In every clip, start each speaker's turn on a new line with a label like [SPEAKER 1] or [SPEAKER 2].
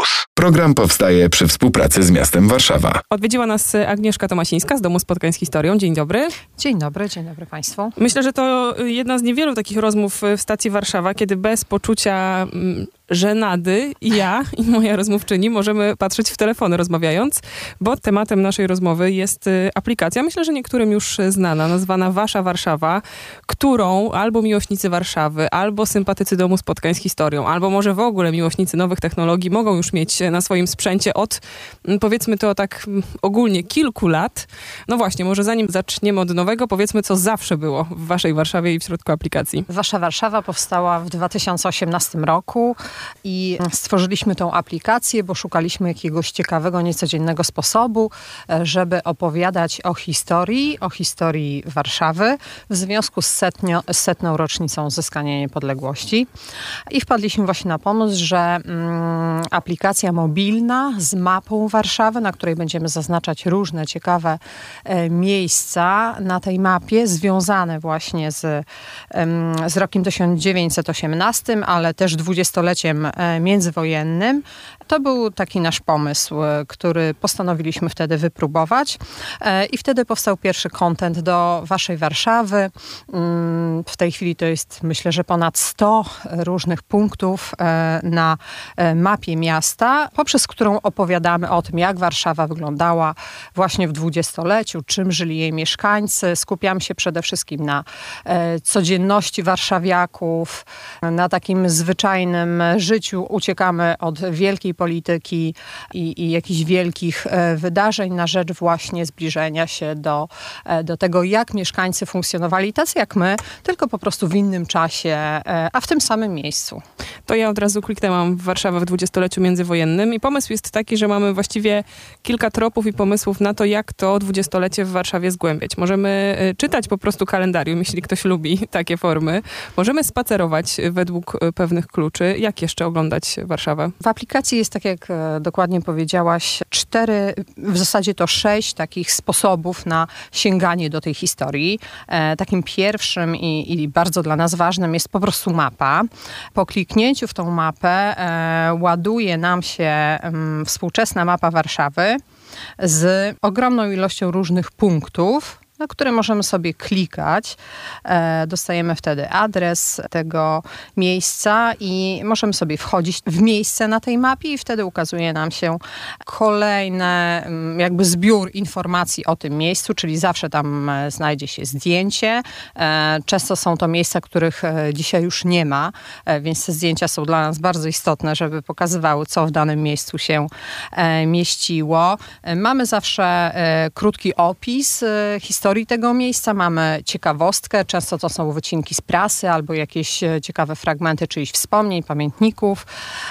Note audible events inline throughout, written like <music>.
[SPEAKER 1] Campus. Program powstaje przy współpracy z miastem Warszawa.
[SPEAKER 2] Odwiedziła nas Agnieszka Tomasińska z Domu Spotkań z Historią. Dzień dobry.
[SPEAKER 3] Dzień dobry, dzień dobry Państwu.
[SPEAKER 2] Myślę, że to jedna z niewielu takich rozmów w stacji Warszawa, kiedy bez poczucia mm, żenady i ja i moja rozmówczyni możemy patrzeć w telefony rozmawiając, bo tematem naszej rozmowy jest y, aplikacja, myślę, że niektórym już znana, nazwana Wasza Warszawa, którą albo miłośnicy Warszawy, albo sympatycy Domu Spotkań z Historią, albo może w ogóle miłośnicy nowych technologii mogą już mieć na swoim sprzęcie od, mm, powiedzmy to tak mm, ogólnie, kilku lat. No właśnie, może zanim zaczniemy od nowego, powiedzmy, co zawsze było w Waszej Warszawie i w środku aplikacji.
[SPEAKER 3] Wasza Warszawa powstała w 2018 roku i stworzyliśmy tą aplikację, bo szukaliśmy jakiegoś ciekawego, niecodziennego sposobu, e, żeby opowiadać o historii, o historii Warszawy w związku z, setnio, setną rocznicą uzyskania niepodległości. I wpadliśmy właśnie na pomysł, że mm, aplikacja mobilna z mapą Warszawy, na której będziemy zaznaczać różne ciekawe e, miejsca na tej mapie, związane właśnie z, e, z rokiem 1918, ale też dwudziestoleciem E, międzywojennym. To był taki nasz pomysł, e, który postanowiliśmy wtedy wypróbować e, i wtedy powstał pierwszy kontent do waszej Warszawy. Mm, w tej chwili to jest myślę, że ponad 100 różnych punktów na mapie miasta, poprzez którą opowiadamy o tym, jak Warszawa wyglądała właśnie w dwudziestoleciu, czym żyli jej mieszkańcy. Skupiam się przede wszystkim na codzienności warszawiaków, na takim zwyczajnym życiu uciekamy od wielkiej polityki i, i jakichś wielkich e, wydarzeń na rzecz właśnie zbliżenia się do, e, do tego, jak mieszkańcy funkcjonowali, tacy jak my, tylko po prostu w innym czasie, e, a w tym samym miejscu.
[SPEAKER 2] To ja od razu kliknęłam w Warszawę w dwudziestoleciu międzywojennym i pomysł jest taki, że mamy właściwie kilka tropów i pomysłów na to, jak to dwudziestolecie w Warszawie zgłębiać. Możemy czytać po prostu kalendarium, jeśli ktoś lubi <laughs> takie formy. Możemy spacerować według pewnych kluczy. Jak jeszcze oglądać Warszawę?
[SPEAKER 3] W aplikacji jest, tak jak e, dokładnie powiedziałaś, cztery, w zasadzie to sześć takich sposobów na sięganie do tej historii. E, takim pierwszym i, i bardzo dla nas ważnym jest po prostu mapa. Po kliknięciu w tą mapę e, ładuje nam się współczesna mapa Warszawy z ogromną ilością różnych punktów, na które możemy sobie klikać. E, dostajemy wtedy adres tego miejsca i możemy sobie wchodzić w miejsce na tej mapie i wtedy ukazuje nam się kolejny mm, jakby zbiór informacji o tym miejscu, czyli zawsze tam e, znajdzie się zdjęcie. E, często są to miejsca, których dzisiaj już nie ma, więc te zdjęcia są dla nas bardzo istotne, żeby pokazywały, co w danym miejscu się mieściło. Mamy zawsze krótki opis historii historii tego miejsca, mamy ciekawostkę, często to są wycinki z prasy albo jakieś e, ciekawe fragmenty czyichś wspomnień, pamiętników.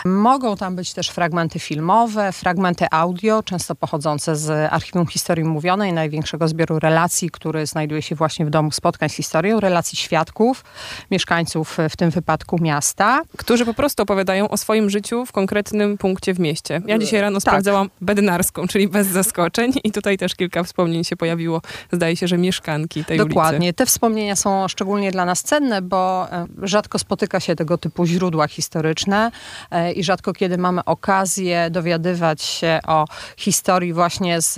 [SPEAKER 3] Mogą tam być też fragmenty filmowe, fragmenty audio, często pochodzące z Archiwum Historii Mówionej, największego zbioru relacji, który znajduje się właśnie w Domu Spotkań z Historią, relacji świadków, mieszkańców e, w tym wypadku miasta.
[SPEAKER 2] Którzy po prostu opowiadają o swoim życiu w konkretnym punkcie w mieście. Ja dzisiaj rano tak. sprawdzałam bednarską, czyli bez zaskoczeń i tutaj też kilka wspomnień się pojawiło. Zdaje się, że mieszkanki tej
[SPEAKER 3] Dokładnie.
[SPEAKER 2] ulicy.
[SPEAKER 3] Te wspomnienia są szczególnie dla nas cenne, bo e, rzadko spotyka się tego typu źródła historyczne e, i rzadko kiedy mamy okazję dowiadywać się o historii właśnie z,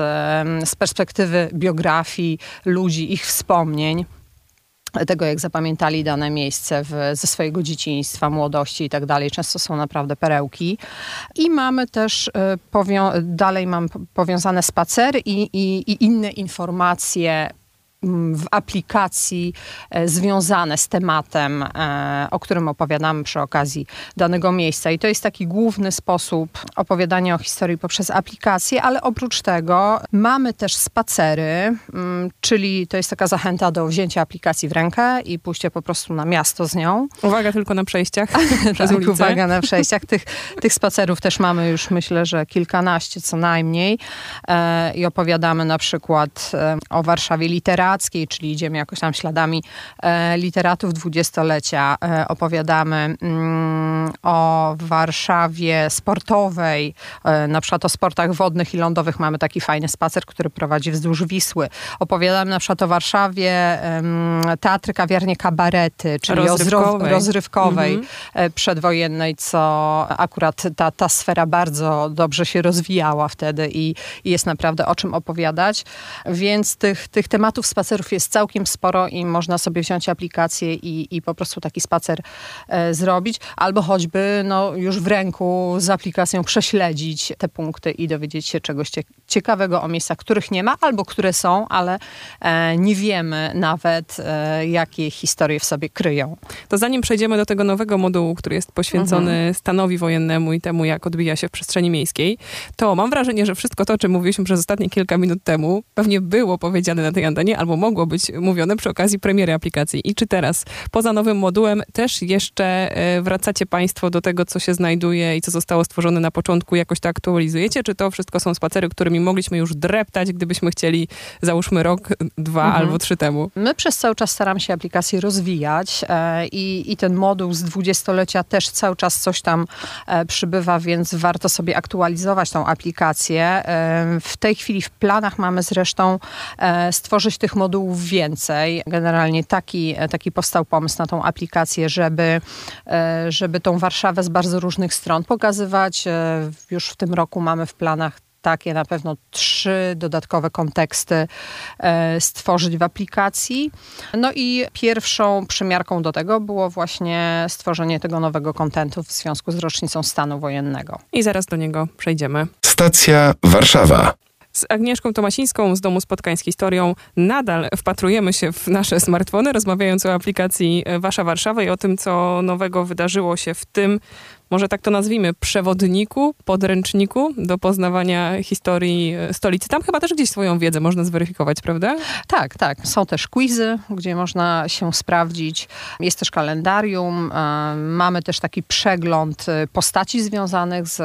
[SPEAKER 3] z perspektywy biografii ludzi, ich wspomnień tego, jak zapamiętali dane miejsce w, ze swojego dzieciństwa, młodości i tak dalej. Często są naprawdę perełki. I mamy też, e, dalej mam powiązane spacery i, i, i inne informacje w aplikacji e, związane z tematem, e, o którym opowiadamy przy okazji danego miejsca. I to jest taki główny sposób opowiadania o historii poprzez aplikację, ale oprócz tego mamy też spacery, czyli to jest taka zachęta do wzięcia aplikacji w rękę i pójścia po prostu na miasto z nią.
[SPEAKER 2] Uwaga tylko na przejściach <laughs>
[SPEAKER 3] przez tak, uwaga na przejściach. Tych, tych spacerów też mamy już myślę, że kilkanaście co najmniej. E, I opowiadamy na przykład o Warszawie literackiej, literackiej, czyli idziemy jakoś tam śladami e, literatów dwudziestolecia. E, opowiadamy mm, o Warszawie sportowej, e, na przykład o sportach wodnych i lądowych. Mamy taki fajny spacer, który prowadzi wzdłuż Wisły. Opowiadamy na przykład o Warszawie, teatry, kawiarnie, kabarety, czyli o
[SPEAKER 2] Rozrywkowej.
[SPEAKER 3] rozrywkowej
[SPEAKER 2] Mhm.
[SPEAKER 3] przedwojennej, co akurat ta, ta sfera bardzo dobrze się rozwijała wtedy i, i jest naprawdę o czym opowiadać. Więc tych, tych tematów spacerów jest całkiem sporo i można sobie wziąć aplikację i, i po prostu taki spacer e, zrobić, albo choćby no, już w ręku z aplikacją prześledzić te punkty i dowiedzieć się czegoś cie- ciekawego o miejscach, których nie ma, albo które są, ale e, nie wiemy nawet, e, jakie historie w sobie kryją.
[SPEAKER 2] To zanim przejdziemy do tego nowego modułu, który jest poświęcony
[SPEAKER 3] Mhm.
[SPEAKER 2] stanowi wojennemu i temu, jak odbija się w przestrzeni miejskiej, to mam wrażenie, że wszystko to, o czym mówiliśmy przez ostatnie kilka minut temu, pewnie było powiedziane na tej antenie, albo mogło być mówione przy okazji premiery aplikacji. I czy teraz, poza nowym modułem, też jeszcze e, wracacie Państwo do tego, co się znajduje i co zostało stworzone na początku, jakoś to aktualizujecie? Czy to wszystko są spacery, którymi mogliśmy już dreptać, gdybyśmy chcieli, załóżmy rok, dwa
[SPEAKER 3] Mhm.
[SPEAKER 2] albo trzy temu?
[SPEAKER 3] My przez cały czas staramy się aplikację rozwijać e, i, i ten moduł z dwudziestolecia też cały czas coś tam e, przybywa, więc warto sobie aktualizować tą aplikację. E, w tej chwili w planach mamy zresztą e, stworzyć tych modułów więcej. Generalnie taki, taki powstał pomysł na tą aplikację, żeby, e, żeby tą Warszawę z bardzo różnych stron pokazywać. E, już w tym roku mamy w planach takie na pewno trzy dodatkowe konteksty e, stworzyć w aplikacji. No i pierwszą przymiarką do tego było właśnie stworzenie tego nowego kontentu w związku z rocznicą stanu wojennego.
[SPEAKER 2] I zaraz do niego przejdziemy.
[SPEAKER 1] Stacja Warszawa.
[SPEAKER 2] Z Agnieszką Tomasińską z Domu Spotkań z Historią nadal wpatrujemy się w nasze smartfony, rozmawiając o aplikacji e, Wasza Warszawa i o tym, co nowego wydarzyło się w tym, może tak to nazwijmy, przewodniku, podręczniku do poznawania historii e, stolicy. Tam chyba też gdzieś swoją wiedzę można zweryfikować, prawda?
[SPEAKER 3] Tak, tak. Są też quizy, gdzie można się sprawdzić. Jest też kalendarium. e, Mamy też taki przegląd e, postaci związanych z,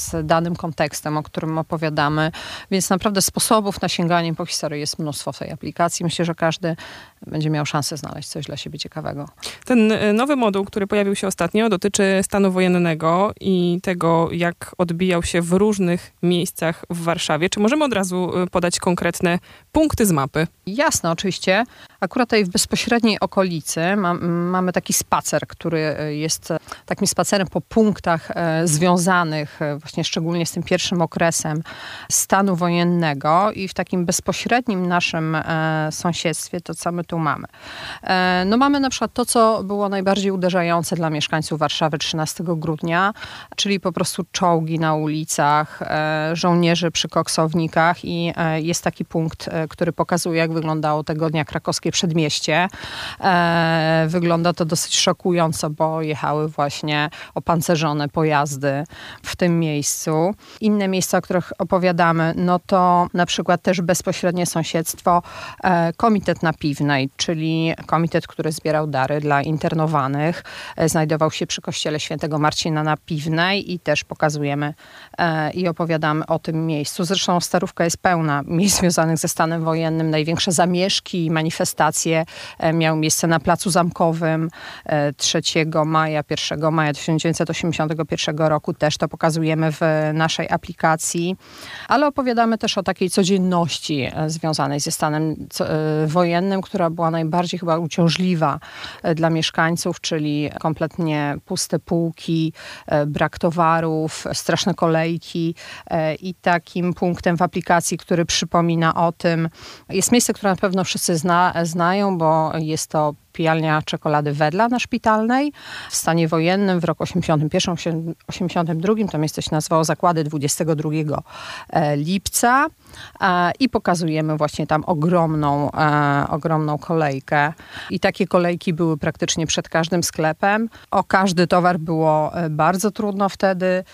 [SPEAKER 3] z danym kontekstem, o którym opowiadamy. Więc naprawdę sposobów na sięganie po historii jest mnóstwo w tej aplikacji. Myślę, że każdy będzie miał szansę znaleźć coś dla siebie ciekawego.
[SPEAKER 2] Ten nowy moduł, który pojawił się ostatnio, dotyczy stanu wojennego i tego, jak odbijał się w różnych miejscach w Warszawie. Czy możemy od razu e, podać konkretne punkty z mapy?
[SPEAKER 3] Jasne, oczywiście. Akurat tutaj w bezpośredniej okolicy ma, mamy taki spacer, który e, jest e, takim spacerem po punktach e, związanych właśnie szczególnie z tym pierwszym okresem stanu wojennego i w takim bezpośrednim naszym sąsiedztwie to, co my tu mamy. No mamy na przykład to, co było najbardziej uderzające dla mieszkańców Warszawy 13 grudnia, czyli po prostu czołgi na ulicach, żołnierzy przy koksownikach i jest taki punkt, który pokazuje, jak wyglądało tego dnia krakowskie przedmieście. E, Wygląda to dosyć szokująco, bo jechały właśnie opancerzone pojazdy w tym miejscu. Inne miejsca, o których opowiadamy, no to na przykład też bezpośrednie sąsiedztwo e, Komitet na Piwnej, czyli komitet, który zbierał dary dla internowanych. E, Znajdował się przy kościele świętego Marcina na Piwnej i też pokazujemy e, i opowiadamy o tym miejscu. Zresztą Starówka jest pełna miejsc związanych ze stanem wojennym. Największe zamieszki i manifestacje e, miały miejsce na Placu Zamkowym e, 3 maja, 1 maja 1981 roku. Też to pokazujemy w naszej aplikacji, ale opowiadamy też o takiej codzienności e, związanej ze stanem e, wojennym, która była najbardziej chyba uciążliwa e, dla mieszkańców, czyli kompletnie puste półki, e, brak towarów, e, straszne kolejki e, i takim punktem w aplikacji, który przypomina o tym, jest miejsce, które na pewno wszyscy zna, znają, bo jest to pijalnia czekolady Wedla na Szpitalnej w stanie wojennym w roku 81, 82. To miejsce się nazywało Zakłady 22 e, lipca e, i pokazujemy właśnie tam ogromną, e, ogromną kolejkę. I takie kolejki były praktycznie przed każdym sklepem. O każdy towar było bardzo trudno wtedy.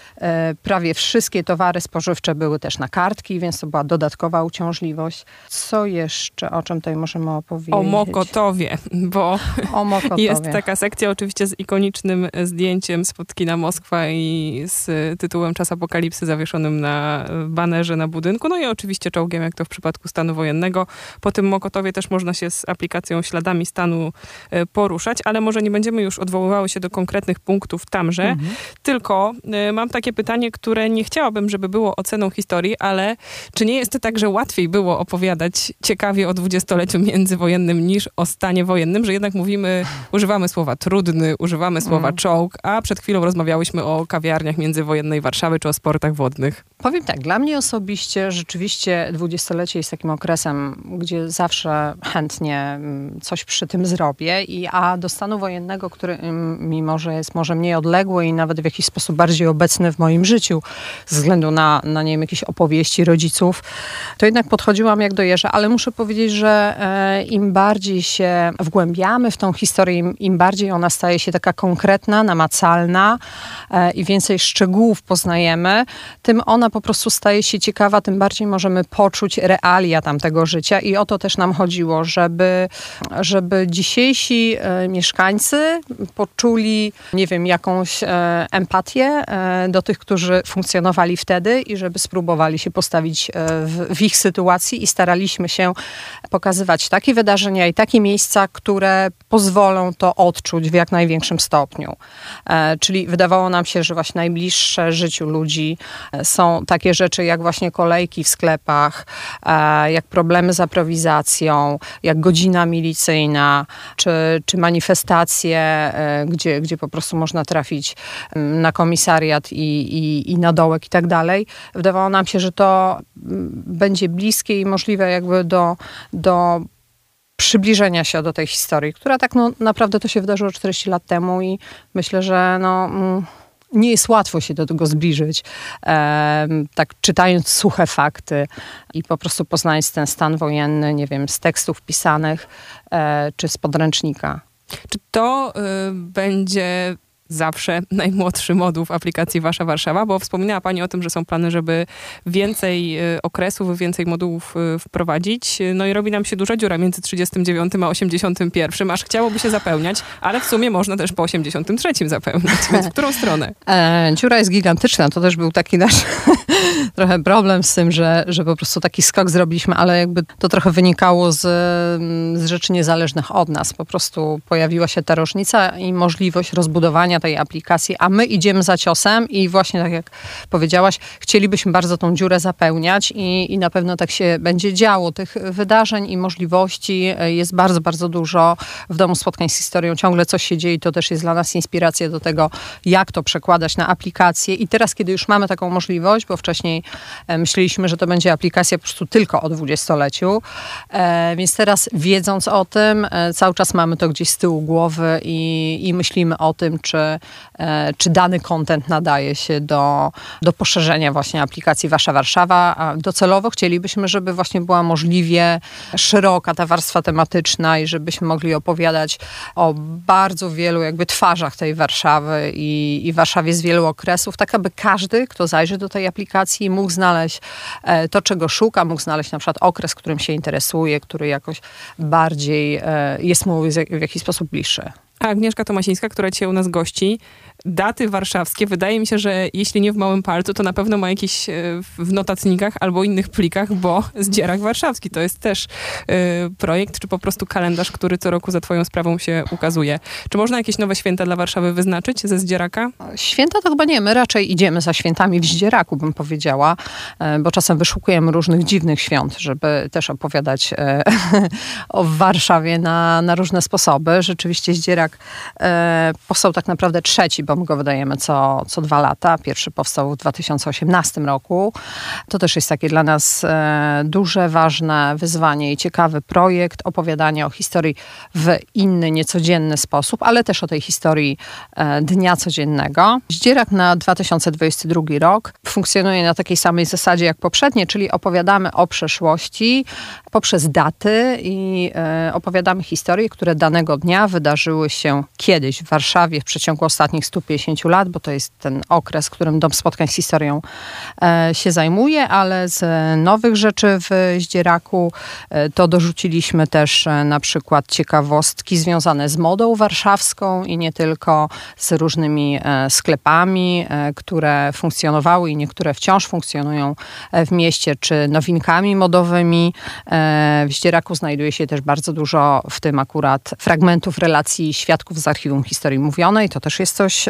[SPEAKER 3] Prawie wszystkie towary spożywcze były też na kartki, więc to była dodatkowa uciążliwość. Co jeszcze, o czym tutaj możemy opowiedzieć?
[SPEAKER 2] O Mokotowie, bo
[SPEAKER 3] O Mokotowie. <laughs>
[SPEAKER 2] jest taka sekcja oczywiście z ikonicznym zdjęciem spod kina Moskwa i z tytułem Czas Apokalipsy zawieszonym na banerze na budynku. No i oczywiście czołgiem, jak to w przypadku stanu wojennego. Po tym Mokotowie też można się z aplikacją śladami stanu e, poruszać, ale może nie będziemy już odwoływały się do konkretnych punktów tamże,
[SPEAKER 3] Mhm.
[SPEAKER 2] tylko e, mam takie pytanie, które nie chciałabym, żeby było oceną historii, ale czy nie jest to tak, że łatwiej było opowiadać ciekawie o dwudziestoleciu międzywojennym niż o stanie wojennym, że jednak mówimy, używamy słowa trudny, używamy słowa
[SPEAKER 3] Mm.
[SPEAKER 2] czołg, a przed chwilą rozmawiałyśmy o kawiarniach międzywojennej Warszawy czy o sportach wodnych.
[SPEAKER 3] Powiem tak, dla mnie osobiście rzeczywiście dwudziestolecie jest takim okresem, gdzie zawsze chętnie mm, coś przy tym zrobię, i, a do stanu wojennego, który mm, mimo, że jest może mniej odległy i nawet w jakiś sposób bardziej obecny w moim życiu, ze względu na, na nie wiem, jakieś opowieści rodziców, to jednak podchodziłam jak do jeża, ale muszę powiedzieć, że e, im bardziej się w tą historię, im, im bardziej ona staje się taka konkretna, namacalna e, i więcej szczegółów poznajemy, tym ona po prostu staje się ciekawa, tym bardziej możemy poczuć realia tamtego życia. I o to też nam chodziło, żeby, żeby dzisiejsi e, mieszkańcy poczuli, nie wiem, jakąś e, empatię e, do tych, którzy funkcjonowali wtedy i żeby spróbowali się postawić e, w, w ich sytuacji i staraliśmy się pokazywać takie wydarzenia i takie miejsca, które pozwolą to odczuć w jak największym stopniu. E, czyli wydawało nam się, że właśnie najbliższe życiu ludzi e, są takie rzeczy jak właśnie kolejki w sklepach, e, jak problemy z aprowizacją, jak godzina milicyjna, czy, czy manifestacje, gdzie, gdzie po prostu można trafić na komisariat i, i, i na dołek i tak dalej. Wydawało nam się, że to będzie bliskie i możliwe jakby do, do przybliżenia się do tej historii, która tak no, naprawdę to się wydarzyło 40 lat temu i myślę, że no, mm, nie jest łatwo się do tego zbliżyć, em, tak czytając suche fakty i po prostu poznając ten stan wojenny, nie wiem, z tekstów pisanych e, czy z podręcznika.
[SPEAKER 2] Czy to y, będzie zawsze <laughs> najmłodszy moduł w aplikacji Wasza Warszawa? Bo wspominała Pani o tym, że są plany, żeby więcej y, okresów, więcej modułów y, wprowadzić. No i robi nam się duża dziura między 39 a 81, aż chciałoby się zapełniać, ale w sumie można też po 83 zapełniać. Więc w którą stronę? <laughs>
[SPEAKER 3] E, dziura jest gigantyczna, to też był taki nasz <laughs> trochę problem z tym, że, że po prostu taki skok zrobiliśmy, ale jakby to trochę wynikało z, z rzeczy niezależnych od nas. Po prostu pojawiła się ta różnica i możliwość rozbudowania tej aplikacji, a my idziemy za ciosem i właśnie tak jak powiedziałaś, chcielibyśmy bardzo tą dziurę zapełniać i, i na pewno tak się będzie działo. Tych wydarzeń i możliwości e, jest bardzo, bardzo dużo w Domu Spotkań z Historią. Ciągle coś się dzieje i to też jest dla nas inspiracja do tego, jak to przekładać na aplikację. I teraz, kiedy już mamy taką możliwość, bo wcześniej e, myśleliśmy, że to będzie aplikacja po prostu tylko o dwudziestoleciu, e, więc teraz wiedząc o tym, cały czas mamy to gdzieś z tyłu głowy i, i myślimy o tym, czy, czy dany content nadaje się do, do poszerzenia właśnie aplikacji Wasza Warszawa. A docelowo chcielibyśmy, żeby właśnie była możliwie szeroka ta warstwa tematyczna i żebyśmy mogli opowiadać o bardzo wielu jakby twarzach tej Warszawy i, i Warszawie z wielu okresów, tak aby każdy, kto zajrzy do tej aplikacji, mógł znaleźć e, to, czego szuka, mógł znaleźć na przykład okres, którym się interesuje, który jakoś bardziej e, jest mu w jakiś sposób bliższy.
[SPEAKER 2] A Agnieszka Tomasińska, która dzisiaj u nas gości, daty warszawskie, wydaje mi się, że jeśli nie w małym palcu, to na pewno ma jakieś e, w notatnikach albo innych plikach, bo Zdzierak Warszawski to jest też e, projekt, czy po prostu kalendarz, który co roku za twoją sprawą się ukazuje. Czy można jakieś nowe święta dla Warszawy wyznaczyć ze Zdzieraka?
[SPEAKER 3] Święta to chyba nie, my raczej idziemy za świętami w Zdzieraku, bym powiedziała, e, bo czasem wyszukujemy różnych dziwnych świąt, żeby też opowiadać <laughs> o Warszawie na, na różne sposoby. Rzeczywiście Zdzierak e, powstał tak naprawdę trzeci, bo my go wydajemy co, co dwa lata. Pierwszy powstał w 2018 roku. To też jest takie dla nas e, duże, ważne wyzwanie i ciekawy projekt opowiadania o historii w inny, niecodzienny sposób, ale też o tej historii e, dnia codziennego. Zdzierak na 2022 rok funkcjonuje na takiej samej zasadzie jak poprzednie, czyli opowiadamy o przeszłości poprzez daty i opowiadamy historie, które danego dnia wydarzyły się się kiedyś w Warszawie w przeciągu ostatnich 150 lat, bo to jest ten okres, którym Dom Spotkań z Historią e, się zajmuje, ale z nowych rzeczy w Zdzieraku e, to dorzuciliśmy też e, na przykład ciekawostki związane z modą warszawską i nie tylko z różnymi sklepami, które funkcjonowały i niektóre wciąż funkcjonują w mieście, czy nowinkami modowymi. W Zdzieraku znajduje się też bardzo dużo w tym akurat fragmentów relacji świadków z archiwum historii mówionej. To też jest coś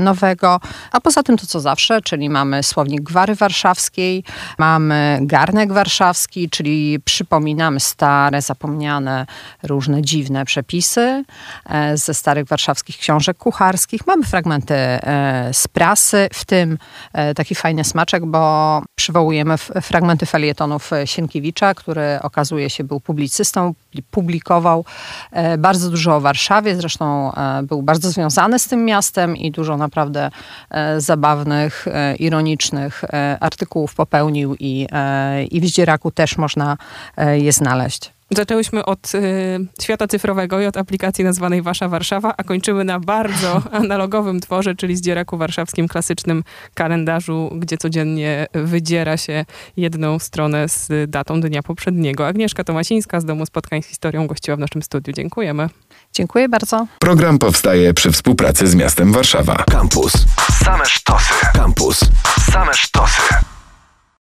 [SPEAKER 3] nowego. A poza tym to co zawsze, czyli mamy słownik gwary warszawskiej, mamy garnek warszawski, czyli przypominamy stare, zapomniane, różne dziwne przepisy e, ze starych warszawskich książek kucharskich. Mamy fragmenty e, z prasy, w tym e, taki fajny smaczek, bo przywołujemy fragmenty felietonów Sienkiewicza, który okazuje się był publicystą, publikował bardzo dużo o Warszawie, zresztą był bardzo związany z tym miastem i dużo naprawdę zabawnych, ironicznych artykułów popełnił i, i w Zdzieraku też można je znaleźć.
[SPEAKER 2] Zaczęłyśmy od y, świata cyfrowego i od aplikacji nazwanej Wasza Warszawa, a kończymy na bardzo <laughs> analogowym tworze, czyli zdzieraku warszawskim, klasycznym kalendarzu, gdzie codziennie wydziera się jedną stronę z datą dnia poprzedniego. Agnieszka Tomasińska z Domu Spotkań z Historią gościła w naszym studiu. Dziękujemy.
[SPEAKER 3] Dziękuję bardzo.
[SPEAKER 1] Program powstaje przy współpracy z miastem Warszawa.
[SPEAKER 4] Campus. Same sztosy. Campus. Same sztosy.